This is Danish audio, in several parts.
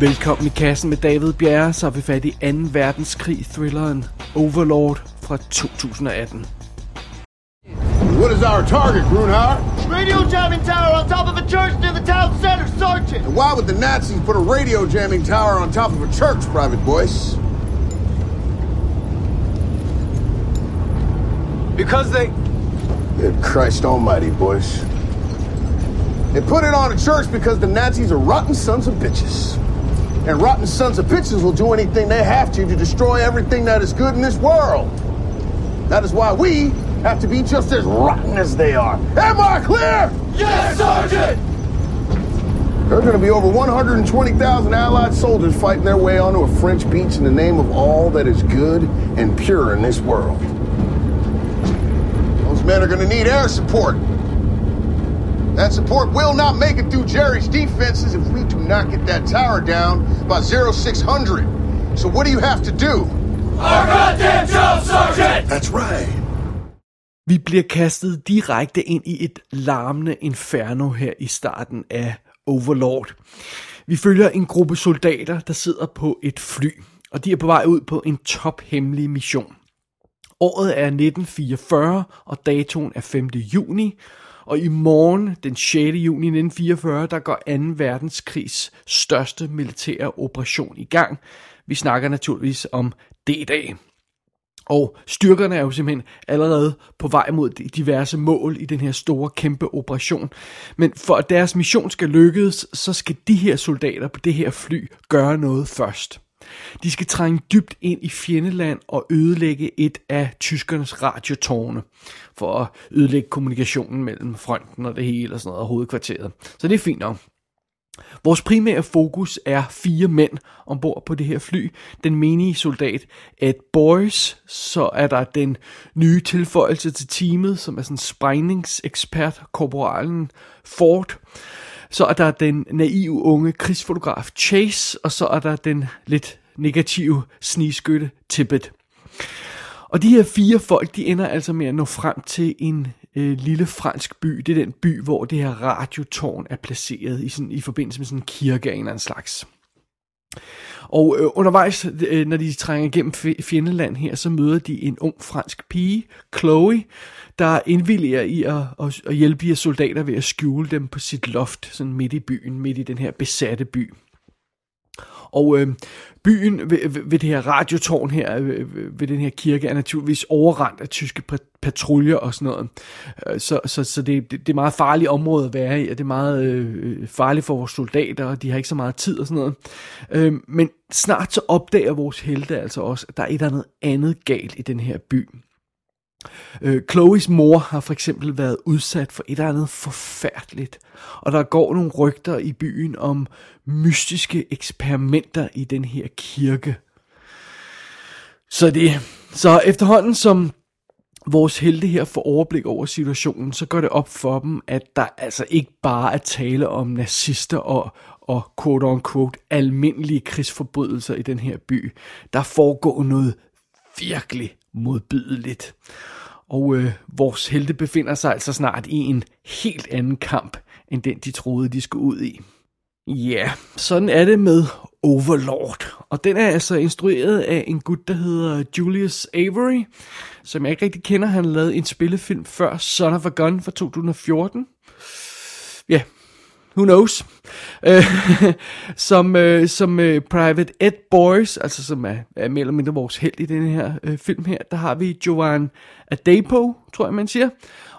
Velkommen i kassen med David Bjerre, så er vi fat i 2. verdenskrig thrilleren Overlord fra 2018. What is our target, Grunhauer? Radio jamming tower on top of a church near the town center, Sergeant! And why would the Nazis put a radio jamming tower on top of a church, Private Boyce? Because they... Good Christ almighty, boys. They put it on a church because the Nazis are rotten sons of bitches. And rotten sons of bitches will do anything they have to to destroy everything that is good in this world. That is why we have to be just as rotten as they are. Am I clear? Yes, Sergeant! There are going to be over 120,000 Allied soldiers fighting their way onto a French beach in the name of all that is good and pure in this world. Those men are going to need air support. That support will not make it through Jerry's defenses if we do not get that tower down by 0600. So what do you have to do? Our goddamn job, Sergeant! That's right. Vi bliver kastet direkte ind i et larmende inferno her i starten af Overlord. Vi følger en gruppe soldater, der sidder på et fly, og de er på vej ud på en tophemmelig mission. Året er 1944, og datoen er 5. juni, og i morgen, den 6. juni 1944, der går 2. verdenskrigs største militære operation i gang. Vi snakker naturligvis om D-dag. Og styrkerne er jo simpelthen allerede på vej mod de diverse mål i den her store, kæmpe operation. Men for at deres mission skal lykkes, så skal de her soldater på det her fly gøre noget først. De skal trænge dybt ind i fjendeland og ødelægge et af tyskernes radiotårne, for at ødelægge kommunikationen mellem fronten og det hele og sådan noget, og hovedkvarteret. Så det er fint nok. Vores primære fokus er fire mænd ombord på det her fly. Den menige soldat Ed Boys, så er der den nye tilføjelse til teamet, som er sådan en sprængningsekspert, korporalen Ford. Så er der den naive unge krigsfotograf Chase, og så er der den lidt negative snigskytte Tippet. Og de her fire folk, de ender altså med at nå frem til en øh, lille fransk by. Det er den by, hvor det her radiotårn er placeret i, sådan, i forbindelse med sådan en kirke af en eller anden slags. Og øh, undervejs, øh, når de trænger igennem fjendeland her, så møder de en ung fransk pige, Chloe, der indvilliger i at, at, at hjælpe de her soldater ved at skjule dem på sit loft, sådan midt i byen, midt i den her besatte by. Og øh, byen ved, ved det her radiotårn her, øh, ved, ved den her kirke, er naturligvis overrendt af tyske patruljer og sådan noget. Øh, så, så, så det, det, det er meget farligt område at være i, og det er meget øh, farligt for vores soldater, og de har ikke så meget tid og sådan noget. Øh, men snart så opdager vores helte altså også, at der er et eller andet andet galt i den her by. Øh, Chloes mor har for eksempel været udsat for et eller andet forfærdeligt, og der går nogle rygter i byen om mystiske eksperimenter i den her kirke. Så det, så efterhånden som vores helte her får overblik over situationen, så går det op for dem, at der altså ikke bare er tale om nazister og, og quote-unquote almindelige krigsforbrydelser i den her by. Der foregår noget virkelig modbydeligt. Og øh, vores helte befinder sig altså snart i en helt anden kamp, end den de troede, de skulle ud i. Ja, sådan er det med Overlord. Og den er altså instrueret af en gut, der hedder Julius Avery, som jeg ikke rigtig kender. Han lavede en spillefilm før, Son of a Gun fra 2014. Ja, who knows, øh, som, øh, som øh, Private Ed Boys, altså som er, er mere eller mindre vores held i den her øh, film her, der har vi Joan Adepo, tror jeg man siger,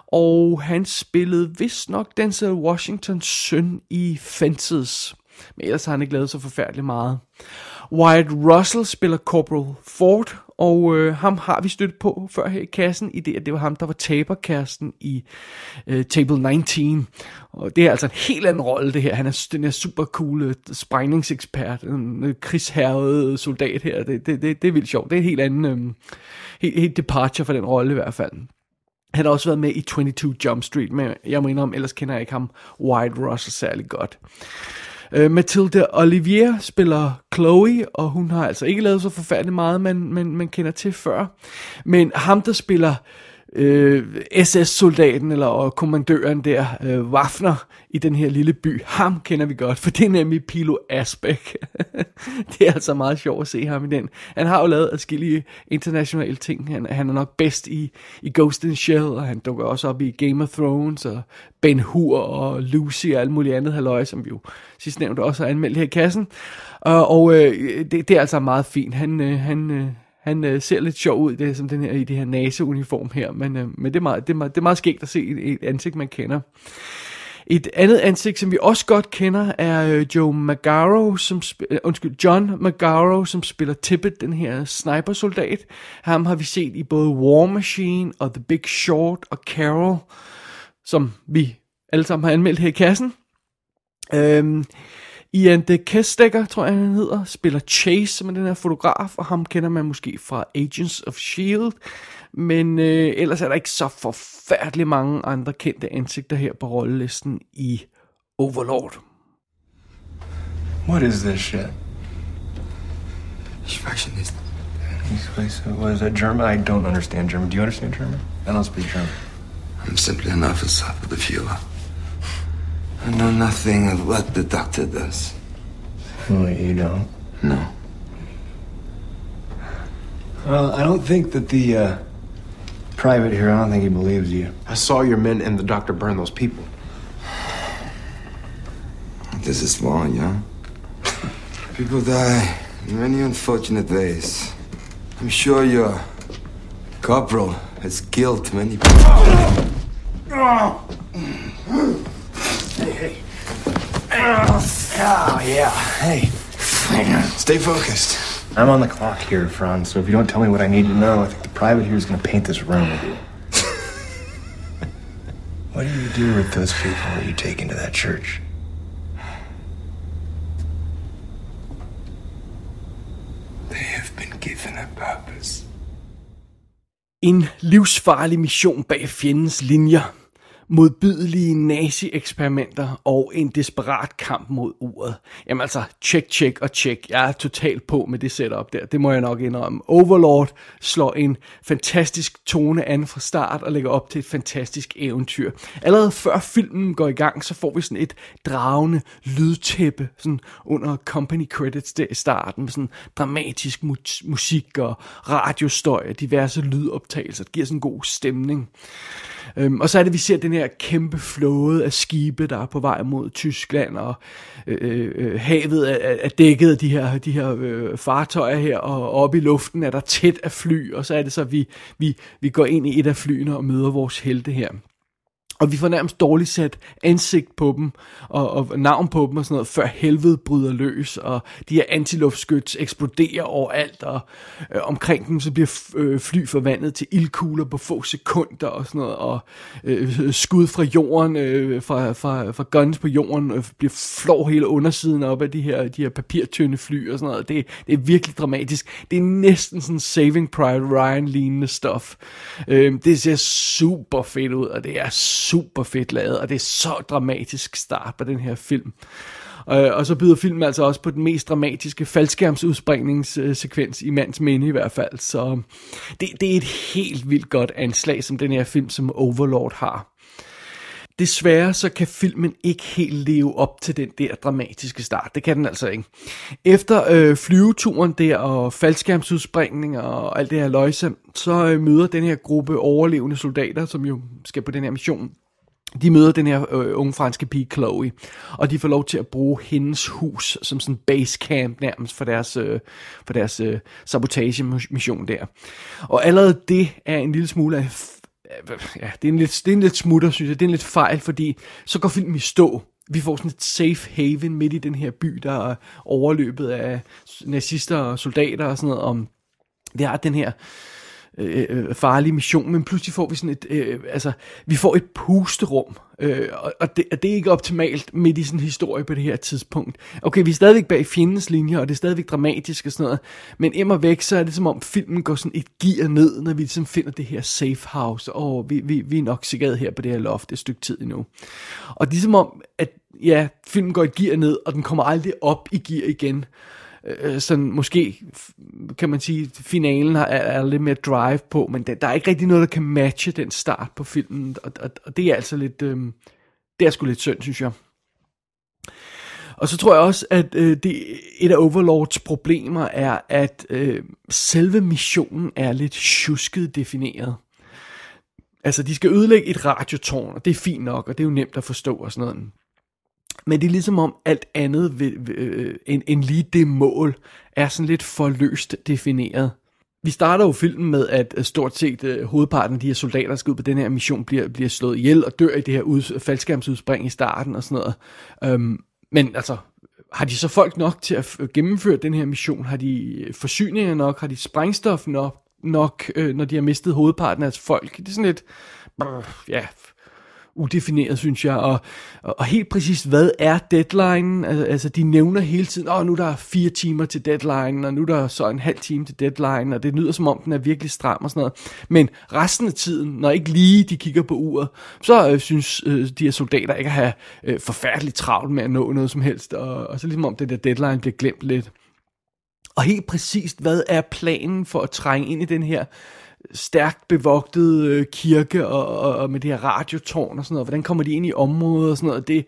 og han spillede vist nok Denzel Washingtons søn i Fences, men ellers har han ikke lavet så forfærdeligt meget. Wyatt Russell spiller Corporal Ford, og øh, ham har vi stødt på før her i kassen, i det, at det var ham, der var taberkæresten i øh, Table 19. Og det er altså en helt anden rolle, det her. Han er den her super cool sprængningsekspert, en øh, øh, soldat her. Det, det, det, det er vildt sjovt. Det er en helt anden, øh, helt, helt departure for den rolle i hvert fald. Han har også været med i 22 Jump Street, men jeg må indrømme, ellers kender jeg ikke ham White Russell særlig godt. Uh, Mathilde Olivier spiller Chloe, og hun har altså ikke lavet så forfærdeligt meget, man, man, man kender til før. Men ham, der spiller øh, Øh, SS-soldaten eller og kommandøren der, øh, Waffner, i den her lille by. Ham kender vi godt, for det er nemlig Pilo Asbæk. det er altså meget sjovt at se ham i den. Han har jo lavet adskillige internationale ting. Han, han er nok bedst i, i Ghost in Shell, og han dukker også op i Game of Thrones, og Ben Hur og Lucy og alt muligt andet halløj, som vi jo sidst nævnte også har anmeldt her i kassen. Og, og øh, det, det er altså meget fint. Han, øh, han, øh, han øh, ser lidt sjov ud det, som den her, i det her NASA-uniform her, men, øh, men det, er meget, det, er meget, det er meget skægt at se et, et ansigt, man kender. Et andet ansigt, som vi også godt kender, er øh, Joe Magaro, som sp- øh, undskyld, John Magaro, som spiller Tippet, den her snipersoldat. Ham har vi set i både War Machine og The Big Short og Carol, som vi alle sammen har anmeldt her i kassen. Øhm, Ian de Kestekker, tror jeg han hedder, spiller Chase, som er den her fotograf, og ham kender man måske fra Agents of S.H.I.E.L.D., men øh, ellers er der ikke så forfærdeligt mange andre kendte ansigter her på rollelisten i Overlord. What is this shit? Expressionist. What is that German? I don't understand German. Do you understand German? I don't speak German. I'm simply an officer of the Fuhrer. I know nothing of what the doctor does. Oh, you don't. No. Well, I don't think that the uh, private here. I don't think he believes you. I saw your men and the doctor burn those people. This is war, yeah? People die in many unfortunate ways. I'm sure your corporal has killed many people. Oh, yeah. Hey, stay focused. I'm on the clock here, Franz, so if you don't tell me what I need to know, I think the private here is going to paint this room with you. what do you do with those people that you take into that church? They have been given a purpose. En livsfarlig mission bag fjendens linjer, modbydelige nazi-eksperimenter og en desperat kamp mod uret. Jamen altså, check, check og check. Jeg er totalt på med det setup der. Det må jeg nok indrømme. Overlord slår en fantastisk tone an fra start og lægger op til et fantastisk eventyr. Allerede før filmen går i gang, så får vi sådan et dragende lydtæppe sådan under company credits der i starten med sådan dramatisk mu- musik og radiostøj og diverse lydoptagelser. Det giver sådan en god stemning. Øhm, og så er det, vi ser den her kæmpe flåde af skibe, der er på vej mod Tyskland, og øh, øh, øh havet er, er dækket af de her, de her øh, fartøjer her, og oppe i luften er der tæt af fly, og så er det så, at vi, vi, vi går ind i et af flyene og møder vores helte her. Og vi får nærmest dårligt sat ansigt på dem, og, og navn på dem og sådan noget, før helvede bryder løs, og de her antiluftskyts eksploderer overalt, og øh, omkring dem så bliver øh, fly forvandlet til ildkugler på få sekunder og sådan noget, og øh, skud fra jorden, øh, fra, fra, fra guns på jorden, øh, bliver flår hele undersiden op af de her, de her papirtynde fly og sådan noget. Det, det er virkelig dramatisk. Det er næsten sådan Saving Private Ryan lignende stof. Øh, det ser super fedt ud, og det er super super fedt lavet, og det er så dramatisk start på den her film. Øh, og så byder filmen altså også på den mest dramatiske faldskærmsudspringningssekvens i mands minde i hvert fald. Så det, det er et helt vildt godt anslag, som den her film som Overlord har. Desværre så kan filmen ikke helt leve op til den der dramatiske start. Det kan den altså ikke. Efter øh, flyveturen der og faldskærmsudspringning og alt det her løjse, så øh, møder den her gruppe overlevende soldater, som jo skal på den her mission, de møder den her øh, unge franske pige Chloe, og de får lov til at bruge hendes hus som sådan base camp nærmest for deres, øh, for deres øh, sabotage-mission der. Og allerede det er en lille smule af ja, det er en lidt, det er en lidt smutter, synes jeg. Det er en lidt fejl, fordi så går filmen i stå. Vi får sådan et safe haven midt i den her by, der er overløbet af nazister og soldater og sådan noget. Om det har den her Øh, øh, farlig mission, men pludselig får vi sådan et, øh, altså, vi får et pusterum, øh, og, og, det, og det er ikke optimalt midt i sådan en historie på det her tidspunkt. Okay, vi er stadigvæk bag fjendens linjer, og det er stadigvæk dramatisk og sådan noget, men immer væk, så er det som om filmen går sådan et gear ned, når vi ligesom finder det her safe house, og vi, vi, vi er nok sikret her på det her loft et stykke tid endnu. Og det er som om, at ja, filmen går et gear ned, og den kommer aldrig op i gear igen. Øh, øh, sådan måske, kan man sige, finalen er, er lidt mere drive på, men der, der er ikke rigtig noget, der kan matche den start på filmen, og, og, og det er altså lidt, øh, det er sgu lidt synd, synes jeg. Og så tror jeg også, at øh, det, et af Overlords problemer er, at øh, selve missionen er lidt tjusket defineret. Altså, de skal ødelægge et radiotårn, og det er fint nok, og det er jo nemt at forstå og sådan noget. Men det er ligesom om alt andet ved, ved, øh, end, end lige det mål er sådan lidt for løst defineret. Vi starter jo filmen med, at øh, stort set øh, hovedparten af de her soldater, der skal ud på den her mission, bliver, bliver slået ihjel og dør i det her ud, faldskærmsudspring i starten og sådan noget. Øhm, men altså, har de så folk nok til at gennemføre den her mission? Har de øh, forsyninger nok? Har de sprængstof nok, nok øh, når de har mistet hovedparten af deres folk? Det er sådan lidt, brr, ja, udefineret, synes jeg. Og, og, og helt præcis, hvad er deadline? Altså, altså de nævner hele tiden, åh, nu er der fire timer til deadline, og nu er der så en halv time til deadline, og det lyder som om, den er virkelig stram og sådan noget. Men resten af tiden, når ikke lige de kigger på uret, så øh, synes øh, de her soldater ikke at have øh, forfærdeligt travlt med at nå noget som helst, og, og så ligesom om det der deadline bliver glemt lidt. Og helt præcist, hvad er planen for at trænge ind i den her stærkt bevogtede øh, kirke og, og, og med det her radiotårn og sådan noget. Hvordan kommer de ind i området og sådan noget. Det,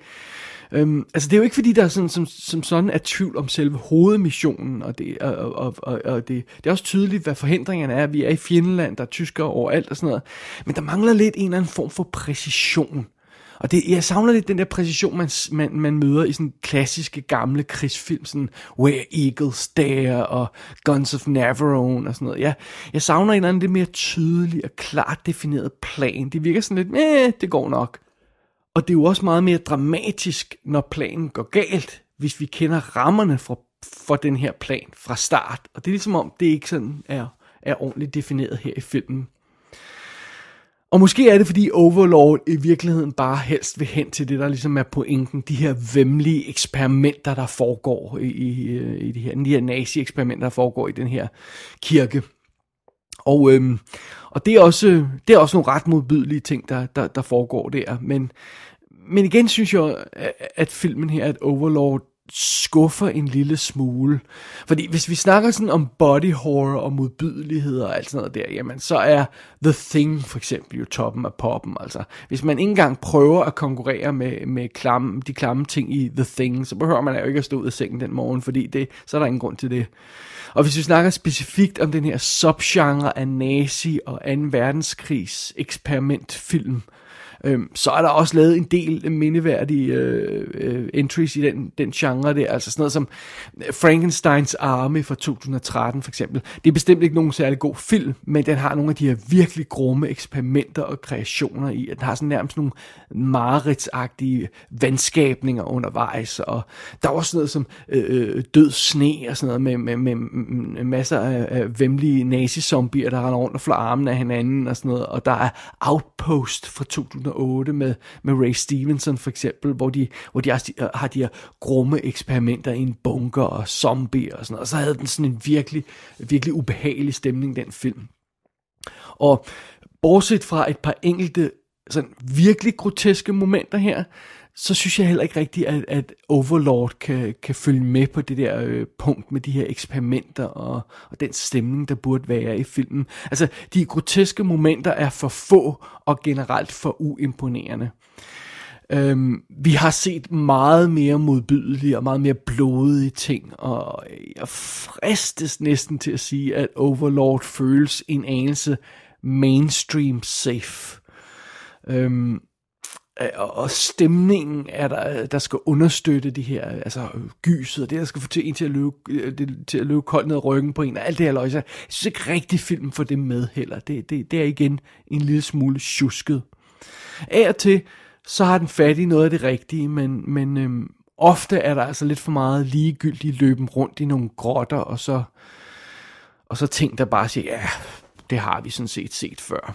øhm, altså det er jo ikke fordi, der er sådan, som, som sådan er tvivl om selve hovedmissionen, og, det, og, og, og, og det, det er også tydeligt, hvad forhindringerne er. Vi er i Finland, der er tyskere overalt og sådan noget. Men der mangler lidt en eller anden form for præcision. Og det, jeg savner lidt den der præcision, man, man, man møder i sådan klassiske gamle krigsfilm, sådan Where Eagles Dare og Guns of Navarone og sådan noget. Jeg, jeg savner en eller anden lidt mere tydelig og klart defineret plan. Det virker sådan lidt, eh, det går nok. Og det er jo også meget mere dramatisk, når planen går galt, hvis vi kender rammerne for, for den her plan fra start. Og det er ligesom om, det ikke sådan er, er ordentligt defineret her i filmen. Og måske er det, fordi Overlord i virkeligheden bare helst vil hen til det, der ligesom er pointen. De her vemmelige eksperimenter, der foregår i, i, i de her, de her nazi-eksperimenter, der foregår i den her kirke. Og, øhm, og det, er også, det er også nogle ret modbydelige ting, der, der, der foregår der. Men, men igen synes jeg, at, at filmen her, at Overlord skuffer en lille smule. Fordi hvis vi snakker sådan om body horror og modbydelighed og alt sådan noget der, jamen så er The Thing for eksempel jo toppen af poppen. Altså, hvis man ikke engang prøver at konkurrere med, med klamme, de klamme ting i The Thing, så behøver man jo ikke at stå ud af sengen den morgen, fordi det, så er der ingen grund til det. Og hvis vi snakker specifikt om den her subgenre af nazi og 2. verdenskrigs eksperimentfilm, Øhm, så er der også lavet en del mindeværdige øh, øh, entries i den, den genre der, altså sådan noget som øh, Frankensteins Arme fra 2013 for eksempel. Det er bestemt ikke nogen særlig god film, men den har nogle af de her virkelig grumme eksperimenter og kreationer i. Den har sådan nærmest nogle mareridsagtige vandskabninger undervejs, og der er også noget som øh, øh, død sne og sådan noget med, med, med, med masser af, af vemmelige nazizombier, der render rundt og flår armen af hinanden og sådan noget, og der er Outpost fra 2000 2008 med, med Ray Stevenson for eksempel, hvor de, hvor de har, de øh, her grumme eksperimenter i en bunker og zombier og sådan noget, og så havde den sådan en virkelig, virkelig ubehagelig stemning, den film. Og bortset fra et par enkelte sådan virkelig groteske momenter her, så synes jeg heller ikke rigtigt, at, at Overlord kan, kan følge med på det der øh, punkt med de her eksperimenter og, og den stemning, der burde være i filmen. Altså, de groteske momenter er for få og generelt for uimponerende. Øhm, vi har set meget mere modbydelige og meget mere blodige ting, og jeg fristes næsten til at sige, at Overlord føles en anelse mainstream safe. Øhm, Øh, og stemningen er der, der skal understøtte det her, altså gyset, og det der skal få til en til at løbe, øh, det, til at løbe koldt ned ad ryggen på en, og alt det her løjse. Jeg synes ikke rigtig film for det med heller. Det, det, det er igen en lille smule tjusket. Af og til, så har den fat i noget af det rigtige, men, men øhm, ofte er der altså lidt for meget ligegyldigt løben rundt i nogle grotter, og så, og så ting, der bare siger, ja, det har vi sådan set set før.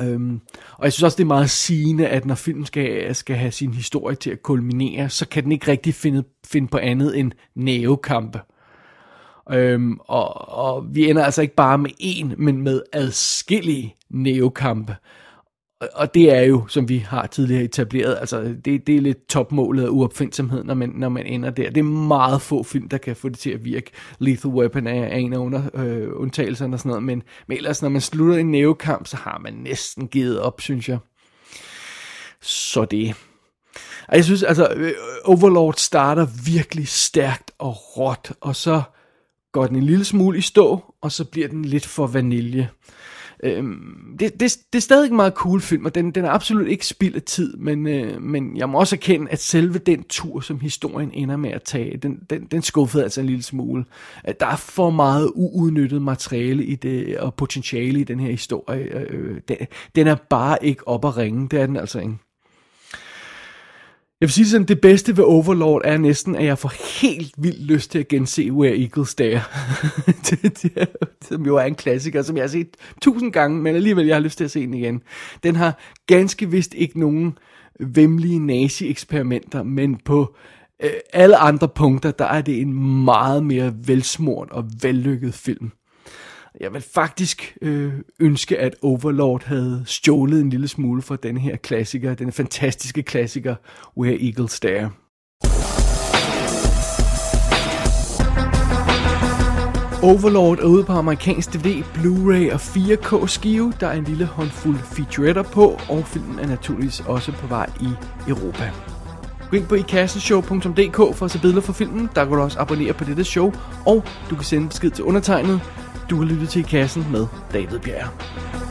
Øhm, og jeg synes også, det er meget sigende, at når filmen skal, skal have sin historie til at kulminere, så kan den ikke rigtig finde, finde på andet end nævekampe. Øhm, og, og vi ender altså ikke bare med en, men med adskillige nævekampe og det er jo, som vi har tidligere etableret, altså det, det er lidt topmålet af uopfindsomhed, når man, når man ender der. Det er meget få film, der kan få det til at virke. Lethal Weapon er, er en af under, øh, undtagelserne og sådan noget, men, men ellers når man slutter en nævekamp, så har man næsten givet op, synes jeg. Så det. Og jeg synes, altså, øh, Overlord starter virkelig stærkt og råt, og så går den en lille smule i stå, og så bliver den lidt for vanilje. Øhm, det, det, det er stadig en meget cool film, og den, den er absolut ikke spild af tid, men, øh, men jeg må også erkende, at selve den tur, som historien ender med at tage, den, den, den skuffede altså en lille smule. At der er for meget uudnyttet materiale i det, og potentiale i den her historie. Øh, øh den, den er bare ikke op at ringe, det er den altså ikke. Jeg vil sige sådan, det bedste ved Overlord er næsten, at jeg får helt vildt lyst til at gense Where Eagles Dare. det, det, som jo er en klassiker, som jeg har set tusind gange, men alligevel jeg har lyst til at se den igen. Den har ganske vist ikke nogen vemmelige nazi-eksperimenter, men på øh, alle andre punkter, der er det en meget mere velsmurt og vellykket film. Jeg vil faktisk øh, ønske, at Overlord havde stjålet en lille smule fra den her klassiker, den fantastiske klassiker, Where Eagles Stare. Overlord er ude på amerikansk DVD, Blu-ray og 4K skive. Der er en lille håndfuld featuretter på, og filmen er naturligvis også på vej i Europa. Gå ind på ikassenshow.dk for at se billeder for filmen. Der kan du også abonnere på dette show, og du kan sende besked til undertegnet du har lyttet til i kassen med David Bjerg.